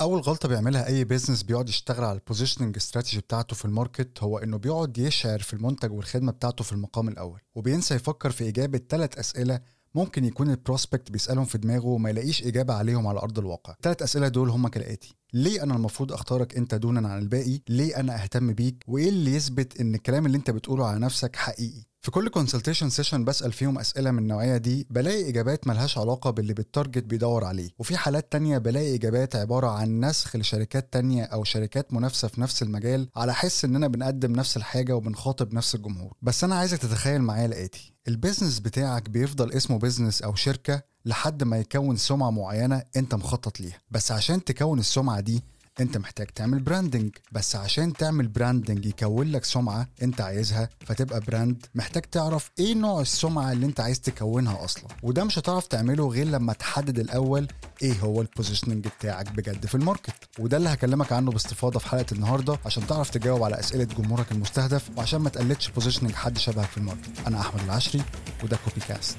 أول غلطة بيعملها أي business بيقعد يشتغل على ال positioning strategy بتاعته في ال market هو إنه بيقعد يشرح في المنتج والخدمة بتاعته في المقام الأول وبينسى يفكر في اجابه ثلاث أسئلة ممكن يكون ال prospect بيسألهم في دماغه وما يلاقيش إجابة عليهم على أرض الواقع. الثلاث أسئلة دول هم كالآتي ليه أنا المفروض أختارك أنت دونا عن الباقي؟ ليه أنا أهتم بيك؟ وإيه اللي يثبت إن الكلام اللي أنت بتقوله على نفسك حقيقي؟ في كل consultation session بسأل فيهم أسئلة من النوعية دي بلاقي إجابات ملهاش علاقة باللي بال target بيدور عليه. وفي حالات تانية بلاقي إجابات عبارة عن نسخ لشركات تانية أو شركات منافسة في نفس المجال على أساس إننا بنقدم نفس الحاجة وبنخاطب نفس الجمهور. بس أنا عايزك تتخيل معايا الآتي. ال business بتاعك بيفضل اسمه business أو شركة لحد ما يكون سمعة معينة أنت مخطط ليها. بس عشان تكون السمعة دي انت محتاج تعمل branding بس عشان تعمل branding يكون لك سمعة انت عايزها فتبقى brand محتاج تعرف إيه نوع السمعة اللي انت عايز تكونها أصلا. وده مش هتعرف تعمله غير لما تحدد الأول إيه هو ال positioning بتاعك بجد في ال market. وده اللي هكلمك عنه باستفاضة في حلقة النهارده عشان تعرف تجاوب على أسئلة جمهورك المستهدف وعشان ما تقلدش positioning حد شبهك في ال market. أنا أحمد العشري وده كوبي كاست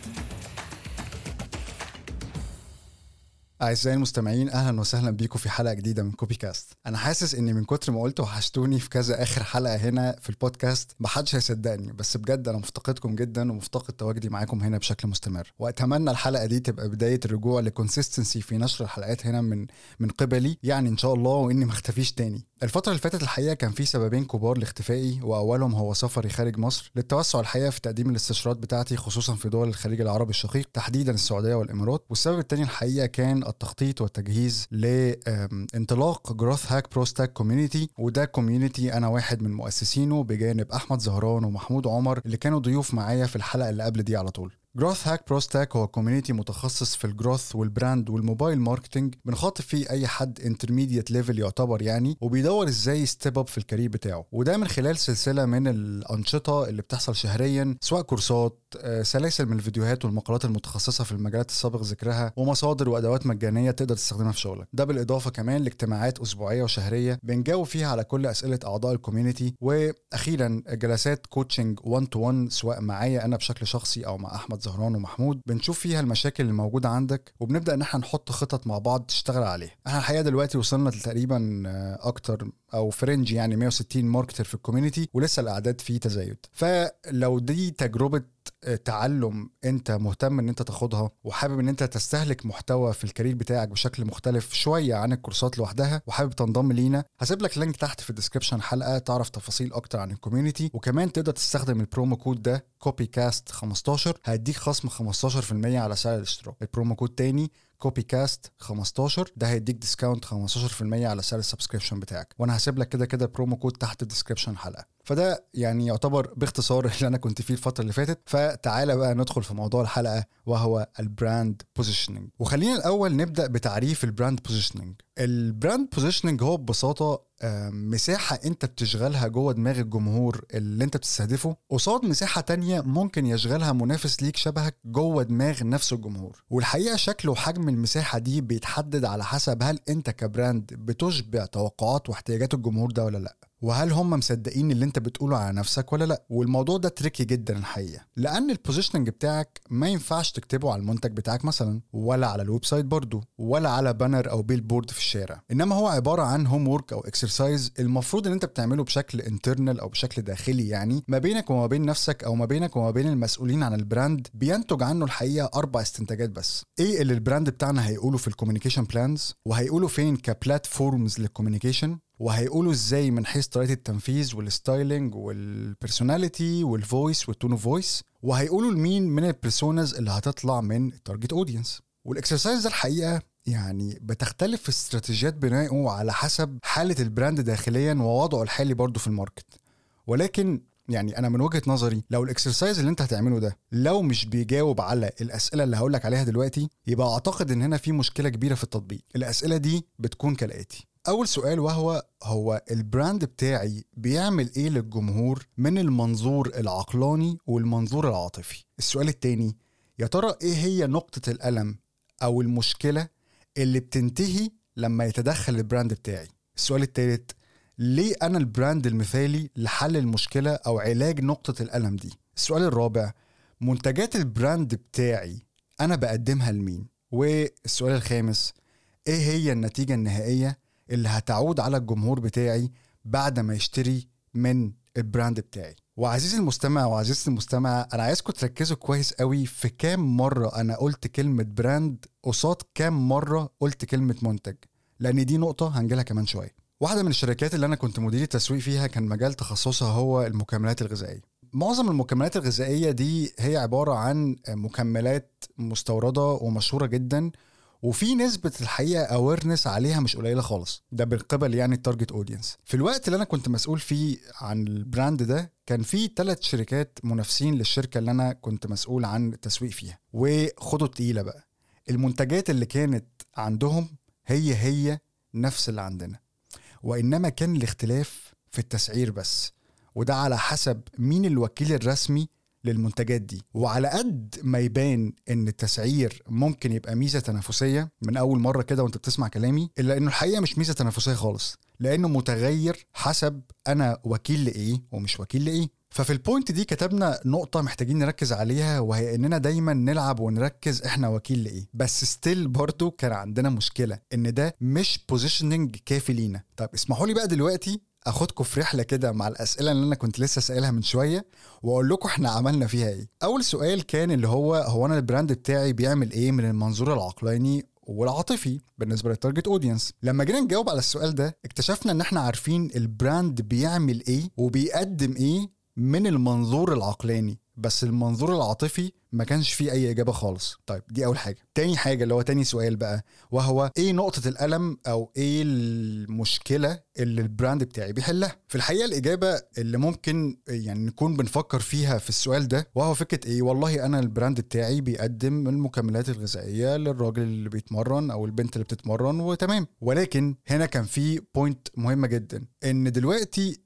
أعزائي المستمعين أهلا وسهلا بيكم في حلقة جديدة من كوبي كاست. أنا حاسس إني من كتر ما قلت وحشتوني في كذا آخر حلقة هنا في البودكاست محدش هيصدقني. بس بجد أنا مفتقدكم جدا ومفتقد تواجدي معاكم هنا بشكل مستمر. وأتمنى الحلقة دي تبقى بداية الرجوع ل consistency في نشر الحلقات هنا من من قبلي. يعني إن شاء الله وإني ما اختفيش تاني. الفترة اللي فاتت الحقيقة كان في سببين كبار لاختفائي وأولهم هو سفري خارج مصر للتوسع الحقيقة في تقديم الاستشارات بتاعتي خصوصا في دول الخليج العربي الشقيق تحديدا السعودية والإمارات. والسبب الثاني الحقيقة كان التخطيط والتجهيز لانطلاق جروث هاك بروستاك community وده community أنا واحد من مؤسسينه بجانب أحمد زهران ومحمود عمر اللي كانوا ضيوف معايا في الحلقة اللي قبل دي على طول. جروث هاك بروستاك هو community متخصص في ال growth وال brand وال mobile marketing بنخاطب فيه أي حد intermediate level يعتبر يعني وبيدور إزاي ي step up في ال career بتاعه. وده من خلال سلسلة من الأنشطة اللي بتحصل شهريا سواء كورسات آه، سلاسل من الفيديوهات والمقالات المتخصصة في المجالات السابق ذكرها ومصادر وأدوات مجانية تقدر تستخدمها في شغلك. ده بالإضافة كمان لاجتماعات أسبوعية وشهرية بنجاوب فيها على كل أسئلة أعضاء ال community وأخيرا جلسات coaching 1 to 1 سواء معايا أنا بشكل شخصي أو مع أحمد زهران ومحمود بنشوف فيها المشاكل اللي موجودة عندك وبنبدأ إن إحنا نحط خطط مع بعض تشتغل عليها. إحنا الحقيقة دلوقتي وصلنا تقريبا آه، أكتر أو في range يعني 160 marketer في ال community ولسه الأعداد فيه تزايد. فلو دي تجربة تعلم انت مهتم ان انت تاخدها وحابب ان انت تستهلك محتوى في ال career بتاعك بشكل مختلف شوية عن الكورسات لوحدها وحابب تنضم لينا هسيب لك link تحت في ال description الحلقة تعرف تفاصيل أكتر عن ال community وكمان تقدر تستخدم ال promo code ده كوبي كاست 15 هيديك خصم 15% على سعر الاشتراك. ال promo code تاني كوبي كاست 15 ده هيديك discount 15% على سعر ال subscription بتاعك. وأنا هسيب لك كده كده promo code تحت ال description الحلقة فده يعني يعتبر باختصار اللي أنا كنت فيه الفترة اللي فاتت. فتعالى بقى ندخل في موضوع الحلقة وهو ال brand positioning وخلينا الأول نبدأ بتعريف ال brand positioning ال brand positioning هو ببساطة مساحة انت بتشغلها جوه دماغ الجمهور اللي انت بتستهدفه قصاد مساحة تانية ممكن يشغلها منافس ليك شبهك جوه دماغ نفس الجمهور. والحقيقة شكل وحجم المساحة دي بيتحدد على حسب هل انت ك brand بتشبع توقعات واحتياجات الجمهور ده ولا لأ. وهل هم مصدقين اللي انت بتقوله على نفسك ولا لا؟ والموضوع ده tricky جدا الحقيقة لأن ال positioning بتاعك ما ينفعش تكتبه على المنتج بتاعك مثلا ولا على ال website برضه ولا على banner أو billboard في الشارع. إنما هو عبارة عن homework أو exercise المفروض إن أنت بتعمله بشكل internal أو بشكل داخلي يعني ما بينك وما بين نفسك أو ما بينك وما بين المسؤولين عن ال brand بينتج عنه الحقيقة أربع استنتاجات بس. إيه اللي ال brand بتاعنا هيقوله في ال communication plans وهيقوله فين ك platforms لل communication وهيقولوا إزاي من حيث طريقة التنفيذ والستايلينج والبيرسوناليتي والفويس والتون اوف فويس وهيقولوا لمين من ال personas اللي هتطلع من ال target audience وال exercise ده الحقيقة يعني بتختلف استراتيجيات بنائه على حسب حالة ال brand داخليا ووضعه الحالي برضه في ال market. ولكن يعني أنا من وجهة نظري لو ال exercise اللي أنت هتعمله ده لو مش بيجاوب على الأسئلة اللي هقول لك عليها دلوقتي يبقى أعتقد إن هنا في مشكلة كبيرة في التطبيق. الأسئلة دي بتكون كالآتي. أول سؤال وهو هو ال brand بتاعي بيعمل إيه للجمهور من المنظور العقلاني والمنظور العاطفي؟ السؤال التاني يا ترى إيه هي نقطة الألم أو المشكلة اللي بتنتهي لما يتدخل ال brand بتاعي؟ السؤال التالت ليه أنا ال brand المثالي لحل المشكلة أو علاج نقطة الألم دي؟ السؤال الرابع منتجات ال brand بتاعي أنا بقدمها لمين؟ والسؤال الخامس إيه هي النتيجة النهائية اللي هتعود على الجمهور بتاعي بعد ما يشتري من ال brand بتاعي. وعزيزي المستمع وعزيزتي المستمع أنا عايزكم تركزوا كويس قوي في كام مرة أنا قلت كلمة brand قصاد كام مرة قلت كلمة منتج. لأن دي نقطة هنجيلها كمان شوية. واحدة من الشركات اللي أنا كنت مدير تسويق فيها كان مجال تخصصها هو المكملات الغذائية. معظم المكملات الغذائية دي هي عبارة عن مكملات مستوردة ومشهورة جدا وفي نسبة الحقيقة awareness عليها مش قليلة خالص. ده من قبل يعني ال target audience في الوقت اللي أنا كنت مسؤول فيه عن ال brand ده كان في ثلاث شركات منافسين للشركة اللي أنا كنت مسؤول عن التسويق فيها. وخدوا التقيلة بقى. المنتجات اللي كانت عندهم هي هي نفس اللي عندنا. وإنما كان الاختلاف في التسعير بس. وده على حسب مين الوكيل الرسمي للمنتجات دي. وعلى قد ما يبان إن التسعير ممكن يبقى ميزة تنافسية من أول مرة كده وأنت بتسمع كلامي إلا إنه الحقيقة مش ميزة تنافسية خالص لأنه متغير حسب أنا وكيل لإيه ومش وكيل لإيه. ففي ال point دي كتبنا نقطة محتاجين نركز عليها وهي إننا دايما نلعب ونركز إحنا وكيل لإيه. بس still برضو كان عندنا مشكلة إن ده مش positioning كافي لينا. طب اسمحوا لي بقى دلوقتي اخدكم في رحلة كده مع الأسئلة اللي أنا كنت لسه سائلها من شوية وأقول لكم إحنا عملنا فيها إيه. أول سؤال كان اللي هو هو أنا ال brand بتاعي بيعمل إيه من المنظور العقلاني والعاطفي بالنسبة لل target audience لما جينا نجاوب على السؤال ده اكتشفنا إن إحنا عارفين ال brand بيعمل إيه وبيقدم إيه من المنظور العقلاني بس المنظور العاطفي ما كانش فيه أي إجابة خالص. طيب دي أول حاجة. تاني حاجة اللي هو تاني سؤال بقى وهو إيه نقطة الألم أو إيه المشكلة اللي ال brand بتاعي بيحلها؟ في الحقيقة الإجابة اللي ممكن يعني نكون بنفكر فيها في السؤال ده وهو فكرة إيه؟ والله أنا ال brand بتاعي بيقدم المكملات الغذائية للراجل اللي بيتمرن أو البنت اللي بتتمرن وتمام. ولكن هنا كان في point مهمة جدا إن دلوقتي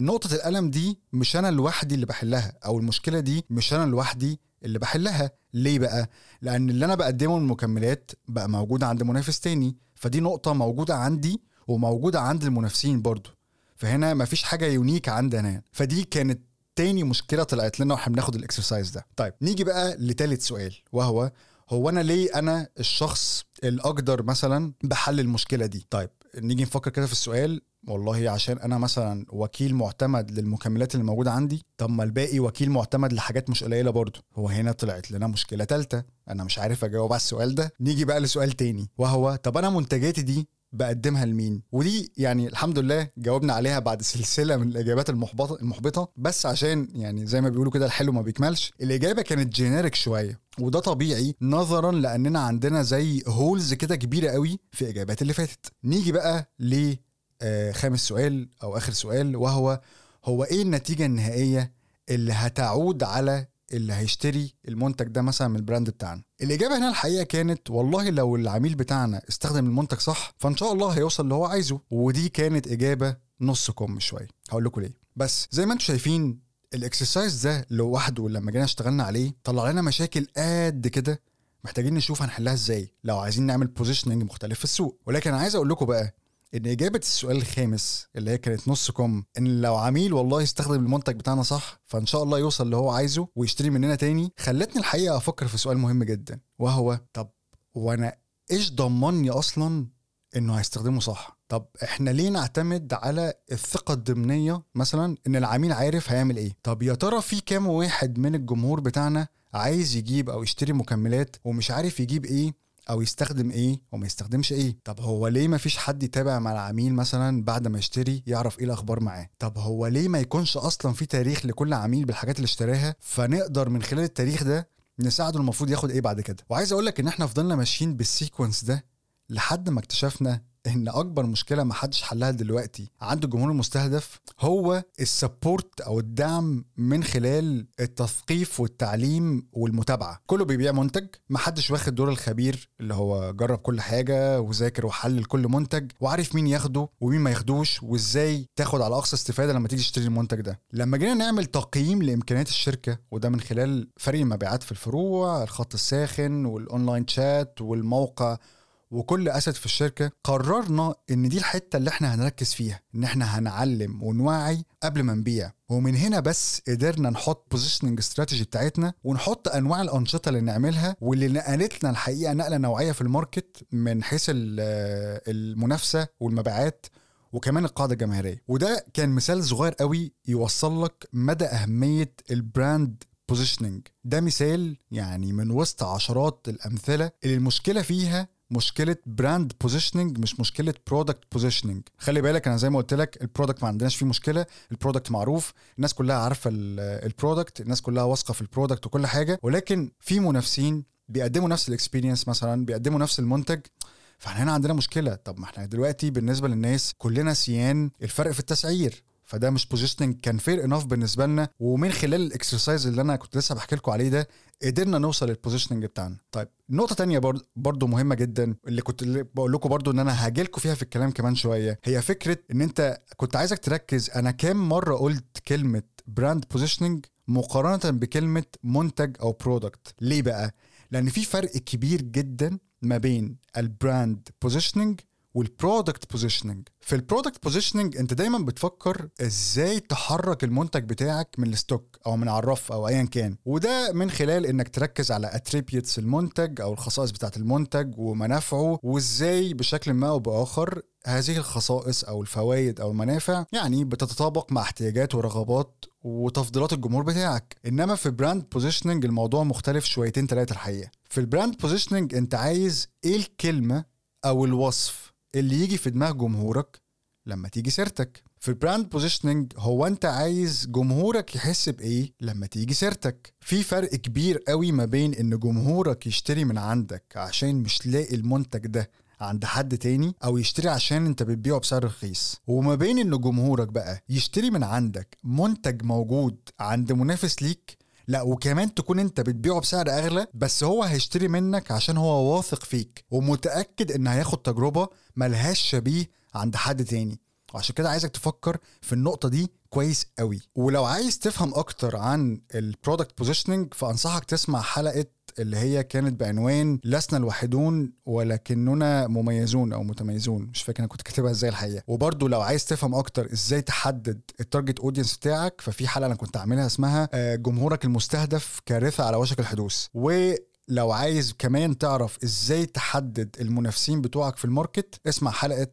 نقطة الألم دي مش أنا لوحدي اللي بحلها أو المشكلة دي مش أنا لوحدي اللي بحلها. ليه بقى؟ لأن اللي أنا بقدمه من المكملات بقى موجود عند منافس تاني. فدي نقطة موجودة عندي وموجودة عند المنافسين برضو. فهنا مفيش حاجة unique عندنا فدي كانت تاني مشكلة طلعت لنا وإحنا بناخد ال exercise ده. طيب نيجي بقى لتالت سؤال وهو هو أنا ليه أنا الشخص الأقدر مثلا بحل المشكلة دي؟ طيب نيجي نفكر كده في السؤال. والله عشان أنا مثلا وكيل معتمد للمكملات اللي موجودة عندي طب ما الباقي وكيل معتمد لحاجات مش قليلة برضه. هو هنا طلعت لنا مشكلة ثالثه أنا مش عارف أجاوب على السؤال ده. نيجي بقى لسؤال تاني وهو طب أنا منتجاتي دي بقدمها لمين؟ ودي يعني الحمد لله جاوبنا عليها بعد سلسلة من الإجابات المحبطه المحبطة. بس عشان يعني زي ما بيقولوا كده الحلو ما بيكملش الإجابة كانت generic شوية وده طبيعي نظرا لأننا عندنا زي holes كده كبيرة قوي في إجابات اللي فاتت. نيجي بقى ل آه، خامس سؤال أو آخر سؤال وهو هو إيه النتيجة النهائية اللي هتعود على اللي هيشتري المنتج ده مثلا من ال brand بتاعنا؟ الإجابة هنا الحقيقة كانت والله لو العميل بتاعنا استخدم المنتج صح فإن شاء الله هيوصل اللي هو عايزه. ودي كانت إجابة نص كم شوية. هقول لكم ليه. بس زي ما أنتم شايفين ال exercise ده لوحده لما جينا اشتغلنا عليه طلع لنا مشاكل قد كده. محتاجين نشوف هنحلها إزاي لو عايزين نعمل positioning مختلف في السوق. ولكن أنا عايز أقول لكم بقى إن إجابة السؤال الخامس اللي هي كانت نص كم إن لو عميل والله يستخدم المنتج بتاعنا صح فإن شاء الله يوصل اللي هو عايزه ويشتري مننا تاني خلتني الحقيقة أفكر في سؤال مهم جدا وهو طب وأنا إيش ضمنّي أصلا إنه هيستخدمه صح؟ طب إحنا ليه نعتمد على الثقة الضمنية مثلا إن العميل عارف هيعمل إيه؟ طب يا ترى في كام واحد من الجمهور بتاعنا عايز يجيب أو يشتري مكملات ومش عارف يجيب إيه؟ أو يستخدم إيه وما يستخدمش إيه. طب هو ليه ما فيش حد يتابع مع العميل مثلا بعد ما يشتري يعرف إيه الأخبار معاه؟ طب هو ليه ما يكونش أصلا في تاريخ لكل عميل بالحاجات اللي اشتراها؟ فنقدر من خلال التاريخ ده نساعده المفروض ياخد إيه بعد كده؟ وعايز أقول لك إن إحنا فضلنا ماشيين بال sequence ده لحد ما اكتشفنا إن أكبر مشكلة ما حدش حلها دلوقتي عند الجمهور المستهدف هو ال support أو الدعم من خلال التثقيف والتعليم والمتابعة. كله بيبيع منتج ما حدش واخد دور الخبير اللي هو جرب كل حاجة وذاكر وحلل كل منتج وعارف مين ياخده ومين ما ياخدوش وإزاي تاخد على أقصى استفادة لما تيجي تشتري المنتج ده. لما جينا نعمل تقييم لإمكانيات الشركة وده من خلال فريق المبيعات في الفروع الخط الساخن وال online chat والموقع وكل asset في الشركة قررنا إن دي الحتة اللي إحنا هنركز فيها إن إحنا هنعلم ونوعي قبل ما نبيع. ومن هنا بس قدرنا نحط positioning strategy بتاعتنا ونحط أنواع الأنشطة اللي نعملها واللي نقلت لنا الحقيقة نقلة نوعية في ال market من حيث المنافسة والمبيعات وكمان القاعدة الجماهيرية. وده كان مثال صغير قوي يوصل لك مدى أهمية ال brand positioning ده مثال يعني من وسط عشرات الأمثلة اللي المشكلة فيها مشكلة brand positioning مش مشكلة product positioning خلي بالك أنا زي ما قلت لك ال product ما عندناش فيه مشكلة ال product معروف الناس كلها عارفة ال product الناس كلها واثقة في ال product وكل حاجة ولكن في منافسين بيقدموا نفس ال experience مثلا بيقدموا نفس المنتج فاحنا هنا عندنا مشكلة. طب ما إحنا دلوقتي بالنسبة للناس كلنا سيان الفرق في التسعير. فده مش positioning كان fair enough بالنسبة لنا. ومن خلال ال exercise اللي أنا كنت لسه بحكي لكم عليه ده قدرنا نوصل لل positioning بتاعنا. طيب نقطة تانية برضو مهمة جدا اللي كنت بقول لكم برضو إن أنا هاجي لكم فيها في الكلام كمان شوية. هي فكرة إن أنت كنت عايزك تركز أنا كام مرة قلت كلمة brand positioning مقارنة بكلمة منتج أو product ليه بقى؟ لأن في فرق كبير جدا ما بين ال brand positioning وال product positioning في ال product positioning انت دايما بتفكر إزاي تحرك المنتج بتاعك من ال stock أو من على الرف أو ايا كان. وده من خلال انك تركز على attributes المنتج أو الخصائص بتاعه المنتج ومنافعه وازاي بشكل ما أو بآخر هذه الخصائص أو الفوائد أو المنافع يعني بتتطابق مع احتياجات ورغبات وتفضيلات الجمهور بتاعك. إنما في brand positioning الموضوع مختلف شويتين ثلاثة الحقيقة. في ال brand positioning انت عايز إيه الكلمة أو الوصف؟ اللي يجي في دماغ جمهورك لما تيجي سيرتك. في ال brand positioning هو انت عايز جمهورك يحس بإيه لما تيجي سيرتك؟ في فرق كبير قوي ما بين إن جمهورك يشتري من عندك عشان مش لاقي المنتج ده عند حد تاني أو يشتري عشان أنت بتبيعه بسعر رخيص. وما بين إن جمهورك بقى يشتري من عندك منتج موجود عند منافس ليك لا وكمان تكون انت بتبيعه بسعر اغلى بس هو هيشتري منك عشان هو واثق فيك ومتأكد ان هياخد تجربة ملهاش شبيه عند حد تاني. وعشان كده عايزك تفكر في النقطة دي كويس قوي. ولو عايز تفهم أكتر عن ال product positioning فأنصحك تسمع حلقة اللي هي كانت بعنوان لسنا الوحيدون ولكننا مميزون أو متميزون. مش فاكر أنا كنت كاتبها إزاي الحقيقة. وبرده لو عايز تفهم أكتر إزاي تحدد ال target audience بتاعك ففي حلقة أنا كنت عاملها اسمها جمهورك المستهدف كارثة على وشك الحدوث. و لو عايز كمان تعرف إزاي تحدد المنافسين بتوعك في ال market اسمع حلقة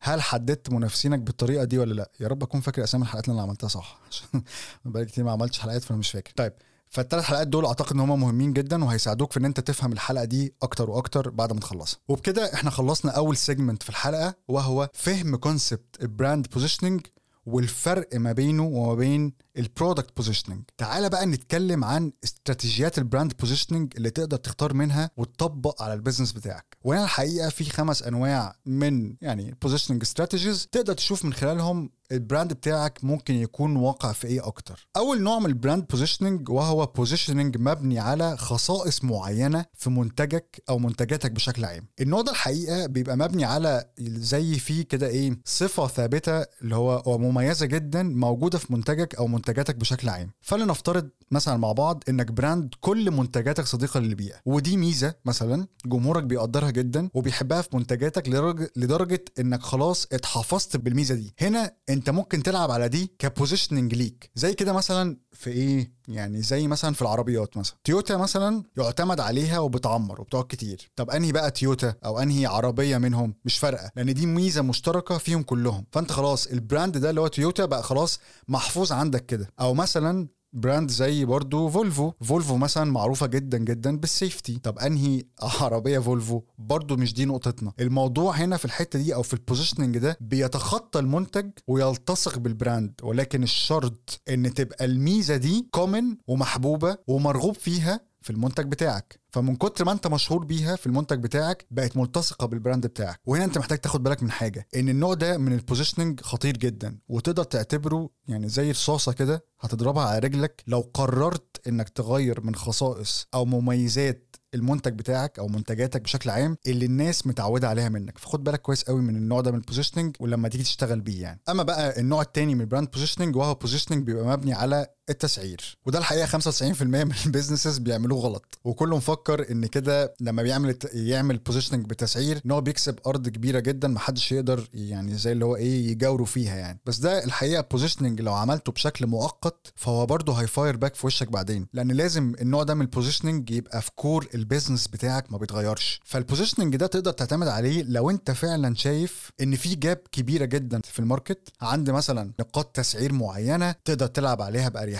هل حددت منافسينك بالطريقة دي ولا لأ؟ يا رب أكون فاكر أسامي الحلقات اللي أنا عملتها صح. عشان بقالي كتير ما عملتش حلقات فأنا مش فاكر. طيب فالثلاث حلقات دول أعتقد إن هم مهمين جدا وهيساعدوك في إن أنت تفهم الحلقة دي أكتر وأكتر بعد ما تخلصها. وبكده إحنا خلصنا أول segment في الحلقة وهو فهم concept ال brand positioning والفرق ما بينه وما بين ال product positioning تعالى بقى نتكلم عن استراتيجيات ال brand positioning اللي تقدر تختار منها وتطبق على ال business بتاعك. وهنا الحقيقة في خمس أنواع من يعني positioning strategies تقدر تشوف من خلالهم ال brand بتاعك ممكن يكون واقع في إيه أكتر. أول نوع من ال brand positioning وهو positioning مبني على خصائص معينة في منتجك أو منتجاتك بشكل عام. النوع ده الحقيقة بيبقى مبني على زي فيه كده إيه صفة ثابتة اللي هو مميزة جدا موجودة في منتجك أو منتجاتك بشكل عام. فلنفترض مثلا مع بعض إنك brand كل منتجاتك صديقة للبيئه ودي ميزة مثلا جمهورك بيقدرها جدا وبيحبها في منتجاتك لدرجة, إنك خلاص اتحفظت بالميزة دي. هنا أنت ممكن تلعب على دي ك positioning ليك. زي كده مثلا في إيه؟ يعني زي مثلا في العربيات مثلا. تويوتا مثلا يعتمد عليها وبتعمر وبتقعد كتير. طب أنهي بقى تويوتا؟ أو أنهي عربية منهم؟ مش فارقة لأن دي ميزة مشتركة فيهم كلهم. فأنت خلاص ال brand ده اللي هو تويوتا بقى خلاص محفوظ عندك كده. أو مثلا brand زي برضو فولفو. فولفو مثلا معروفة جدا جدا بال safety طب أنهي عربية فولفو؟ برضو مش دي نقطتنا. الموضوع هنا في الحتة دي أو في ال positioning ده بيتخطى المنتج ويلتصق بال brand ولكن الشرط إن تبقى الميزة دي common ومحبوبة ومرغوب فيها في المنتج بتاعك. فمن كتر ما انت مشهور بيها في المنتج بتاعك بقت ملتصقة بال brand بتاعك. وهنا انت محتاج تاخد بالك من حاجة ان النوع ده من ال positioning خطير جدا وتقدر تعتبره يعني زي رصاصه كده هتضربها على رجلك لو قررت انك تغير من خصائص أو مميزات المنتج بتاعك أو منتجاتك بشكل عام اللي الناس متعودة عليها منك. فخد بالك كويس قوي من النوع ده من ال positioning ولما تيجي تشتغل بيه يعني. أما بقى النوع التاني من ال brand positioning وهو positioning بيبقى مبني على التسعير. وده الحقيقة 95% من ال businesses بيعملوه غلط. وكله مفكر إن كده لما بيعمل يعمل positioning بتسعير إن هو بيكسب أرض كبيرة جدا محدش يقدر يعني زي اللي هو إيه يجاوروا فيها يعني. بس ده الحقيقة positioning لو عملته بشكل مؤقت فهو برضه ه ي fire back في وشك بعدين. لأن لازم النوع ده من ال positioning يبقى في core ال business بتاعك ما بيتغيرش. فال positioning ده تقدر تعتمد عليه لو أنت فعلا شايف إن في gap كبيرة جدا في ال market. عند مثلا نقاط تسعير معينة تقدر تلعب عليها باريحيه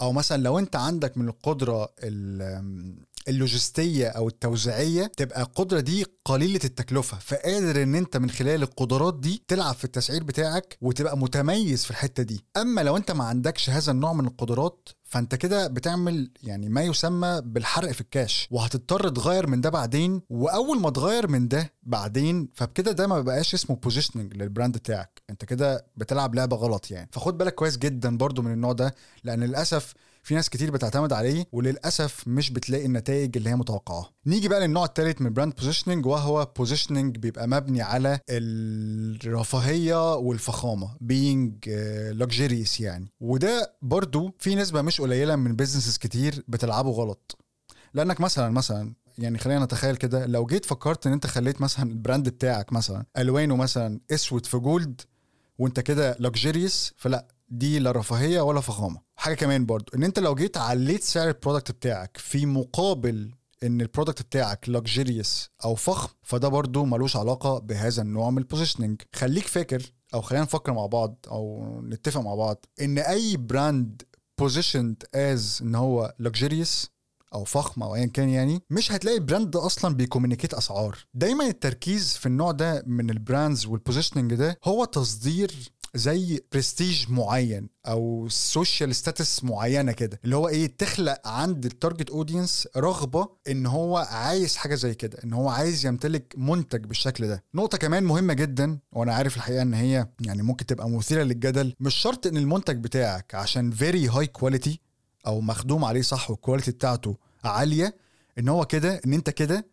أو مثلا لو أنت عندك من القدرة اللوجستية أو التوزيعية تبقى القدرة دي قليلة التكلفة. فقادر إن أنت من خلال القدرات دي تلعب في التسعير بتاعك وتبقى متميز في الحتة دي. أما لو أنت ما عندكش هذا النوع من القدرات فانت كده بتعمل يعني ما يسمى بالحرق في الكاش وهتضطر تغير من ده بعدين وأول ما تغير من ده بعدين فبكده ده ما بقاش اسمه positioning لل brand بتاعك انت كده بتلعب لعبة غلط يعني. فخد بالك كويس جدا برضو من النوع ده لأن للأسف في ناس كتير بتعتمد عليه وللأسف مش بتلاقي النتائج اللي هي متوقعاها. نيجي بقى للنوع الثالث من brand positioning وهو positioning بيبقى مبني على الرفاهية والفخامة being luxurious يعني. وده برضو في نسبة مش قليلة من businesses كتير بتلعبه غلط. لأنك مثلا مثلا يعني خلينا نتخيل كده لو جيت فكرت إن أنت خليت مثلا ال brand بتاعك مثلا ألوانه مثلا أسود في gold وأنت كده luxurious فلا دي لا رفاهية ولا فخامة. حاجة كمان برضو إن أنت لو جيت عليت سعر ال product بتاعك في مقابل إن ال product بتاعك luxurious أو فخم فده برضو ملوش علاقة بهذا النوع من ال positioning خليك فاكر أو خلينا نفكر مع بعض أو نتفق مع بعض إن أي brand positioned as إن هو luxurious أو فخم أو ايا كان يعني مش هتلاقي brand أصلا بي communicate أسعار. دايما التركيز في النوع ده من ال brands وال positioning ده هو تصدير زي برستيج معين أو social status معينة كده اللي هو إيه تخلق عند ال target audience رغبة إن هو عايز حاجة زي كده إن هو عايز يمتلك منتج بالشكل ده. نقطة كمان مهمة جدا وأنا عارف الحقيقة إن هي يعني ممكن تبقى مثيرة للجدل مش شرط إن المنتج بتاعك عشان very high quality أو مخدوم عليه صح وال quality بتاعته عالية إن هو كده إن أنت كده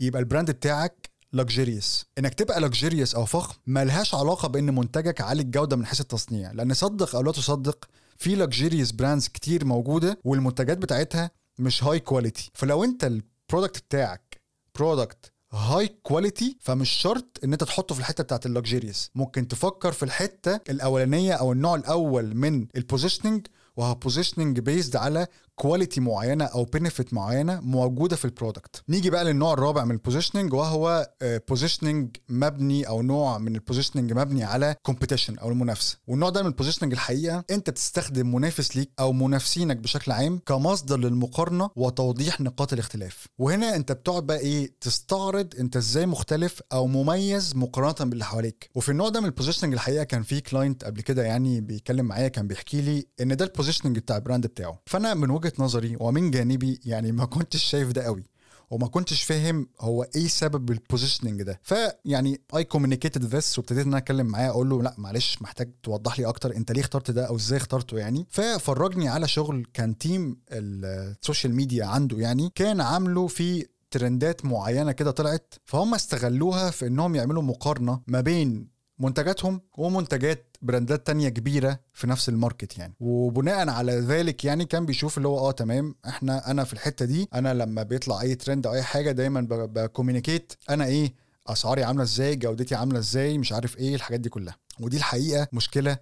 يبقى ال brand بتاعك luxurious إنك تبقى luxurious أو فخم ملهاش علاقة بإن منتجك عالي الجودة من حيث التصنيع لأن صدق أو لا تصدق في luxurious brands كتير موجودة والمنتجات بتاعتها مش high quality فلو أنت ال product بتاعك product high quality فمش شرط إن أنت تحطه في الحتة بتاعت ال luxurious ممكن تفكر في الحتة الأولانية أو النوع الأول من ال positioning وهو positioning based على quality معينة أو benefit معينة موجودة في ال product نيجي بقى للنوع الرابع من ال positioning وهو positioning مبني أو نوع من ال positioning مبني على competition أو المنافسة. والنوع ده من ال positioning الحقيقة أنت بتستخدم منافس ليك أو منافسينك بشكل عام كمصدر للمقارنة وتوضيح نقاط الاختلاف. وهنا أنت بتقعد بقى إيه تستعرض أنت إزاي مختلف أو مميز مقارنة باللي حواليك. وفي النوع ده من ال positioning الحقيقة كان في client قبل كده يعني بيتكلم معايا كان بيحكي لي إن ده ال positioning بتاع ال brand بتاعه. فأنا من وجهة نظري ومن جانبي يعني ما كنتش شايف ده قوي وما كنتش فاهم هو إيه سبب ال positioning ده. فيعني I communicated this وابتديت إن أنا أتكلم معاه أقول له لأ معلش محتاج توضح لي أكتر أنت ليه اخترت ده أو إزاي اخترته يعني؟ ففرجني على شغل كان team ال social media عنده يعني كان عامله في ترندات معينة كده طلعت فهم استغلوها في إنهم يعملوا مقارنة ما بين منتجاتهم ومنتجات brand ات تانية كبيرة في نفس ال market يعني. وبناء على ذلك يعني كان بيشوف اللي هو آه تمام إحنا أنا في الحتة دي أنا لما بيطلع أي ترند أو أي حاجة دايما ب communicate أنا إيه أسعاري عاملة إزاي جودتي عاملة إزاي مش عارف إيه الحاجات دي كلها. ودي الحقيقة مشكلة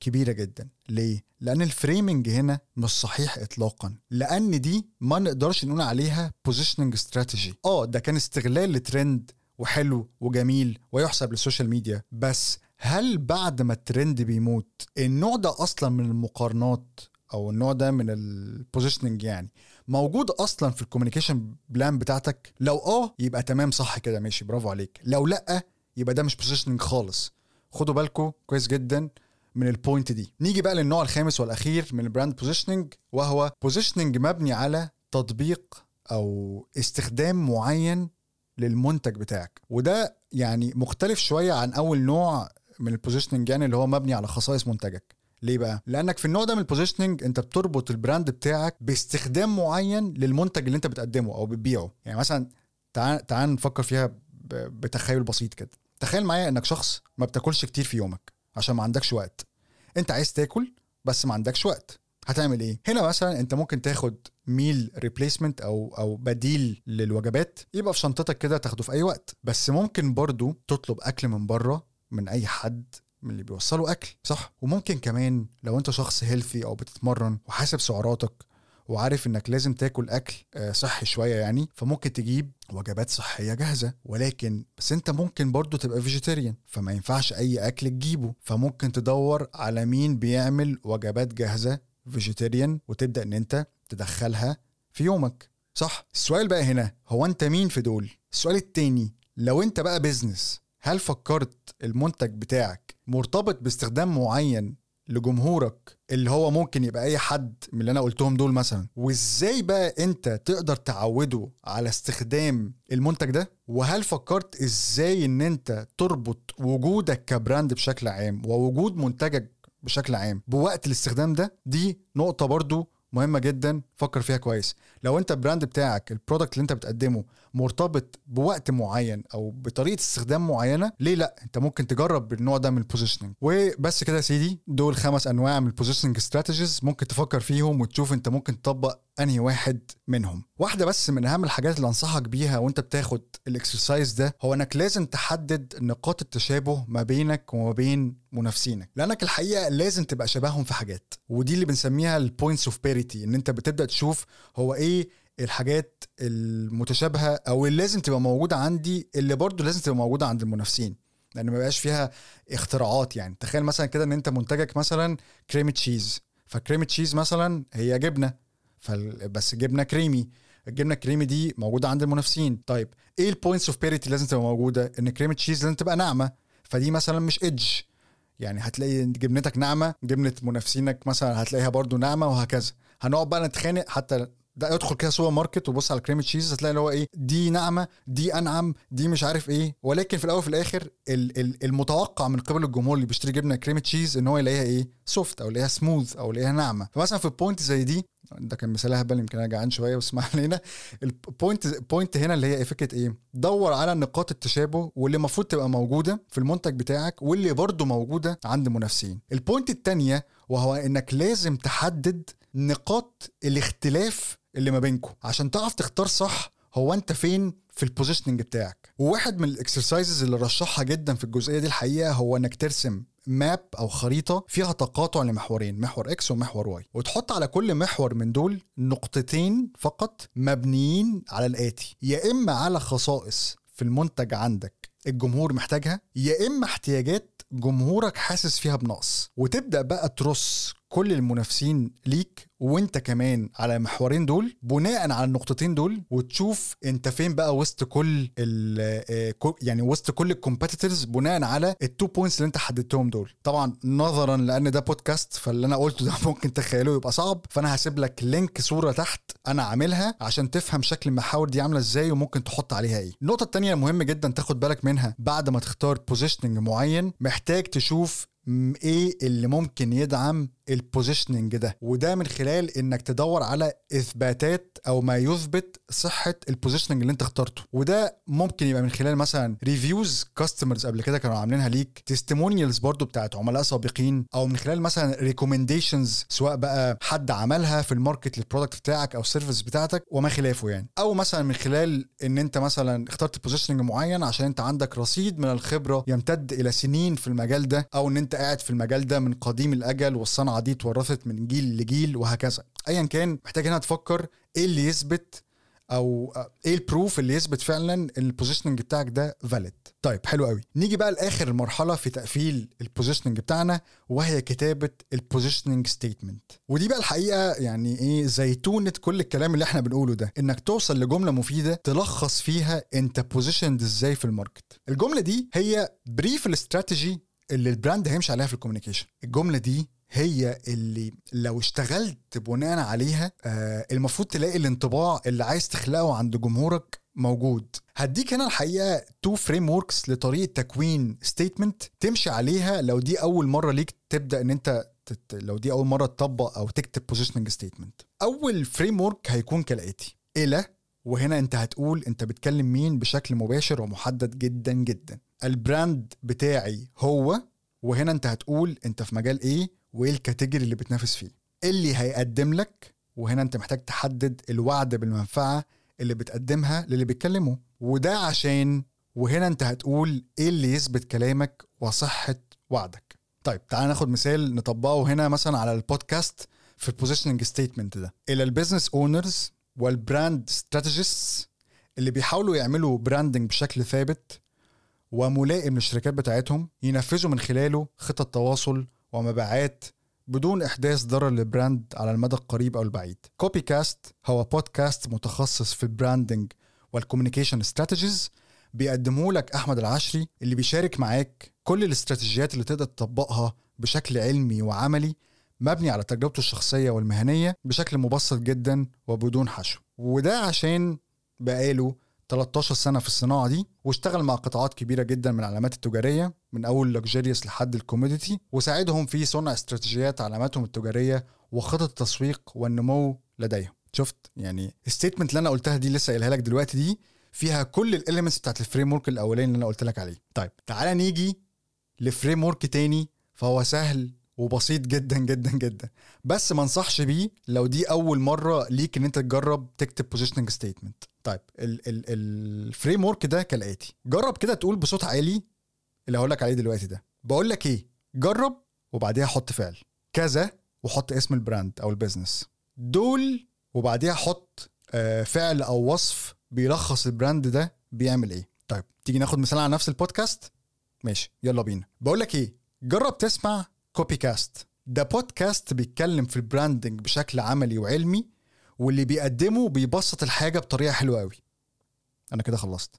كبيرة جدا. ليه؟ لأن ال framing هنا مش صحيح إطلاقا. لأن دي ما نقدرش نقول عليها positioning strategy آه ده كان استغلال لترند وحلو وجميل ويحسب لل social media بس هل بعد ما الترند بيموت النوع ده أصلا من المقارنات أو النوع ده من ال positioning يعني موجود أصلا في ال communication plan بتاعتك؟ لو آه يبقى تمام صح كده ماشي برافو عليك. لو لأ يبقى ده مش positioning خالص. خدوا بالكم كويس جدا من ال point دي. نيجي بقى للنوع الخامس والأخير من ال brand positioning وهو positioning مبني على تطبيق أو استخدام معين للمنتج بتاعك. وده يعني مختلف شوية عن أول نوع من ال positioning يعني اللي هو مبني على خصائص منتجك. ليه بقى؟ لأنك في النوع ده من ال positioning أنت بتربط ال brand بتاعك باستخدام معين للمنتج اللي أنت بتقدمه أو بتبيعه. يعني مثلا تعال تعال نفكر فيها بتخيل بسيط كده. تخيل معايا إنك شخص ما بتاكلش كتير في يومك عشان ما عندكش وقت. أنت عايز تاكل بس ما عندكش وقت. هتعمل إيه؟ هنا مثلا أنت ممكن تاخد meal replacement أو أو بديل للوجبات يبقى في شنطتك كده تاخده في أي وقت. بس ممكن برضو تطلب أكل من بره من أي حد من اللي بيوصلوا أكل صح؟ وممكن كمان لو أنت شخص healthy أو بتتمرن وحاسب سعراتك وعارف إنك لازم تاكل أكل آه، صحي شوية يعني فممكن تجيب وجبات صحية جاهزة. ولكن بس أنت ممكن برضو تبقى vegetarian فما ينفعش أي أكل تجيبه. فممكن تدور على مين بيعمل وجبات جاهزة vegetarian وتبدأ إن أنت تدخلها في يومك. صح؟ السؤال بقى هنا هو أنت مين في دول؟ السؤال التاني لو أنت بقى business هل فكرت المنتج بتاعك مرتبط باستخدام معين لجمهورك اللي هو ممكن يبقى أي حد من اللي أنا قلتهم دول مثلا؟ وإزاي بقى أنت تقدر تعوده على استخدام المنتج ده؟ وهل فكرت إزاي إن أنت تربط وجودك ك brand بشكل عام ووجود منتجك بشكل عام بوقت الاستخدام ده؟ دي نقطة برضو مهمة جدا فكر فيها كويس. لو أنت ال brand بتاعك ال product اللي أنت بتقدمه مرتبط بوقت معين أو بطريقة استخدام معينة ليه لأ؟ أنت ممكن تجرب النوع ده من ال positioning وبس كده يا سيدي دول خمس أنواع من ال positioning strategies ممكن تفكر فيهم وتشوف أنت ممكن تطبق أنهي واحد منهم. واحدة بس من أهم الحاجات اللي أنصحك بيها وأنت بتاخد ال exercise ده هو إنك لازم تحدد نقاط التشابه ما بينك وما بين منافسينك. لأنك الحقيقة لازم تبقى شبههم في حاجات ودي اللي بنسميها ال points of parity إن أنت بتبدأ تشوف هو إيه الحاجات المتشابهة أو اللي لازم تبقى موجودة عندي اللي برضو لازم تبقى موجودة عند المنافسين. لأن ما بقاش فيها اختراعات يعني. تخيل مثلا كده إن أنت منتجك مثلا cream cheese ف cream cheese مثلا هي جبنة. بس جبنة كريمي الجبنة الكريمي دي موجودة عند المنافسين. طيب إيه ال points of parity لازم تبقى موجودة؟ إن cream cheese لازم تبقى ناعمة. فدي مثلا مش edge يعني هتلاقي جبنتك ناعمة جبنة منافسينك مثلا هتلاقيها برضو ناعمة وهكذا. هنقعد بقى نتخانق حتى ده ادخل كده سوبر ماركت وبص على cream cheese هتلاقي اللي هو إيه دي ناعمة دي أنعم دي مش عارف إيه. ولكن في الأول وفي الآخر المتوقع من قبل الجمهور اللي بيشتري جبنة cream cheese إن هو يلاقيها إيه soft أو يلاقيها سموث أو يلاقيها ناعمة. فمثلا في ال point زي دي ده كان مثال هبل يمكن أنا جعان شوية بس ما علينا. ال point point هنا اللي هي إيه؟ فكرة إيه دور على نقاط التشابه واللي المفروض تبقى موجودة في المنتج بتاعك واللي برضه موجودة عند منافسين ال point الثانية وهو إنك لازم تحدد نقاط الاختلاف اللي ما بينكم عشان تعرف تختار صح هو انت فين في ال positioning بتاعك. وواحد من ال exercises اللي رشحها جدا في الجزئية دي الحقيقة هو انك ترسم map أو خريطة فيها تقاطع لمحورين محور X ومحور Y وتحط على كل محور من دول نقطتين فقط مبنيين على الآتي. يا إما على خصائص في المنتج عندك الجمهور محتاجها يا إما احتياجات جمهورك حاسس فيها بنقص. وتبدأ بقى ترص كل المنافسين ليك وانت كمان على المحورين دول بناء على النقطتين دول وتشوف انت فين بقى وسط كل آه، يعني وسط كل ال competitors بناء على ال two points اللي انت حددتهم دول. طبعا نظرا لأن ده بودكاست فاللي أنا قلته ده ممكن تخيله يبقى صعب. فأنا هسيب لك link صورة تحت أنا عاملها عشان تفهم شكل المحاور دي عاملة إزاي وممكن تحط عليها إيه. النقطة الثانية مهم جدا تاخد بالك منها بعد ما تختار positioning معين محتاج تشوف إيه اللي ممكن يدعم ال positioning ده. وده من خلال إنك تدور على إثباتات أو ما يثبت صحة ال positioning اللي أنت اخترته. وده ممكن يبقى من خلال مثلا reviews customers قبل كده كانوا عاملينها ليك. testimonials برضو بتاعت عملاء سابقين. أو من خلال مثلا recommendations سواء بقى حد عملها في ال market لل product بتاعك أو ال service بتاعتك وما خلافه يعني. أو مثلا من خلال إن أنت مثلا اخترت positioning معين عشان أنت عندك رصيد من الخبرة يمتد إلى سنين في المجال ده. أو إن أنت قاعد في المجال ده من قديم الأجل والصنعة دي اتورثت من جيل لجيل وهكذا. ايا كان محتاج هنا تفكر إيه اللي يثبت أو إيه ال proof اللي يثبت فعلا ان ال positioning بتاعك ده valid طيب حلو قوي نيجي بقى لآخر مرحلة في تقفيل ال positioning بتاعنا وهي كتابة ال positioning statement ودي بقى الحقيقة يعني إيه زيتونة كل الكلام اللي إحنا بنقوله ده. إنك توصل لجملة مفيدة تلخص فيها أنت positioned إزاي في ال market. الجملة دي هي brief ال strategy اللي ال brand هيمشي عليها في ال communication. الجملة دي هي اللي لو اشتغلت بناء عليها آه المفروض تلاقي الانطباع اللي عايز تخلقه عند جمهورك موجود. هديك هنا الحقيقة two frameworks لطريقة تكوين statement تمشي عليها لو دي أول مرة ليك تبدأ إن أنت تت... لو دي أول مرة تطبق أو تكتب positioning statement أول framework هيكون كالآتي. إلى وهنا أنت هتقول أنت بتكلم مين بشكل مباشر ومحدد جدا جدا. ال brand بتاعي هو وهنا أنت هتقول أنت في مجال إيه؟ وايه ال category اللي بتنافس فيه. اللي هيقدم لك؟ وهنا أنت محتاج تحدد الوعد بالمنفعة اللي بتقدمها للي بيتكلموا. وده عشان وهنا أنت هتقول إيه اللي يثبت كلامك وصحة وعدك. طيب تعال ناخد مثال نطبقه هنا مثلا على البودكاست في ال positioning statement ده. إلى ال business owners وال brand strategists اللي بيحاولوا يعملوا branding بشكل ثابت وملائم للشركات بتاعتهم ينفذوا من خلاله خطط تواصل ومبيعات بدون إحداث ضرر لل brand على المدى القريب أو البعيد. كوبي كاست هو بودكاست متخصص في ال branding وال communication strategies بيقدمه لك أحمد العشري اللي بيشارك معاك كل الاستراتيجيات اللي تقدر تطبقها بشكل علمي وعملي مبني على تجربته الشخصية والمهنية بشكل مبسط جدا وبدون حشو. وده عشان بقاله 13 سنة في الصناعة دي واشتغل مع قطاعات كبيرة جدا من العلامات التجارية من أول luxurious لحد ال commodity وساعدهم في صنع استراتيجيات علاماتهم التجارية وخطط التسويق والنمو لديهم. شفت؟ يعني ال statement اللي أنا قلتها دي لسه قايلها لك دلوقتي دي فيها كل ال elements بتاعت ال framework الأولاني اللي أنا قلت لك عليه. طيب تعالى نيجي ل framework تاني فهو سهل وبسيط جدا جدا جدا. بس ما انصحش بيه لو دي أول مرة ليك إن أنت تجرب تكتب positioning statement طيب ال framework ده كالاتي جرب كده تقول بصوت عالي اللي هقول لك عليه دلوقتي ده. بقول لك إيه؟ جرب وبعديها حط فعل. كذا وحط اسم ال brand أو ال business دول وبعديها حط آه، فعل أو وصف بيلخص ال brand ده بيعمل إيه. طيب تيجي ناخد مثال على نفس البودكاست؟ ماشي يلا بينا. بقول لك إيه؟ جرب تسمع كوبي كاست ده بودكاست بيتكلم في ال branding بشكل عملي وعلمي واللي بيقدمه بيبسط الحاجة بطريقة حلوة قوي. أنا كده خلصت.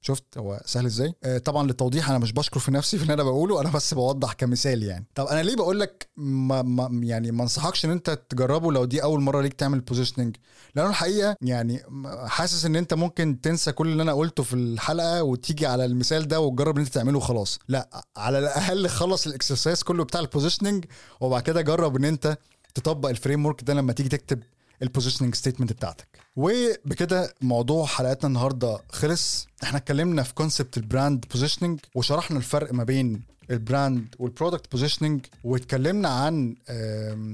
شفت؟ هو سهل إزاي؟ آه طبعا للتوضيح أنا مش بشكر في نفسي في اللي أنا بقوله أنا بس بوضح كمثال يعني. طب أنا ليه بقول لك ما ما يعني ما أنصحكش إن أنت تجربه لو دي أول مرة ليك تعمل positioning لأنه الحقيقة يعني حاسس إن أنت ممكن تنسى كل اللي أنا قلته في الحلقة وتيجي على المثال ده وتجرب إن أنت تعمله وخلاص. لا على الأقل خلص ال exercise كله بتاع ال positioning وبعد كده جرب إن أنت تطبق ال framework ده لما تيجي تكتب ال positioning statement بتاعتك. وبكده موضوع حلقتنا النهارده خلص. إحنا اتكلمنا في concept ال brand positioning وشرحنا الفرق ما بين ال brand وال product positioning واتكلمنا عن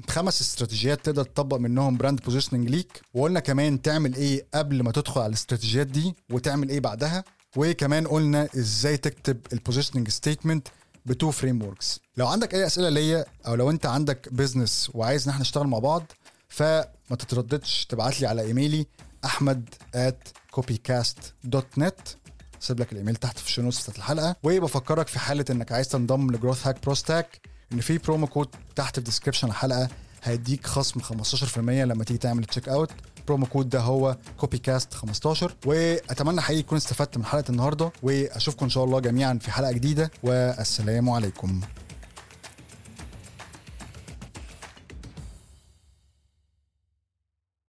خمس استراتيجيات تقدر تطبق منهم brand positioning ليك. وقلنا كمان تعمل إيه قبل ما تدخل على الاستراتيجيات دي وتعمل إيه بعدها. وكمان قلنا إزاي تكتب ال positioning statement ب two frame لو عندك اي اسئلة ليا أو لو انت عندك business وعايز ان إحنا نشتغل مع بعض فما تترددش تبعت لي على إيميلي أحمد at copycast.net سيب لك الإيميل تحت في ال show notes بتاعت الحلقة. وبفكرك في حالة إنك عايز تنضم ل Growth Hack Pro Stack إن في promo code تحت في description الحلقة هيديك خصم 15% لما تيجي تعمل check out promo code ده هو CopyCast 15 وأتمنى حقيقي تكون استفدت من حلقة النهارده وأشوفكم إن شاء الله جميعا في حلقة جديدة. والسلام عليكم.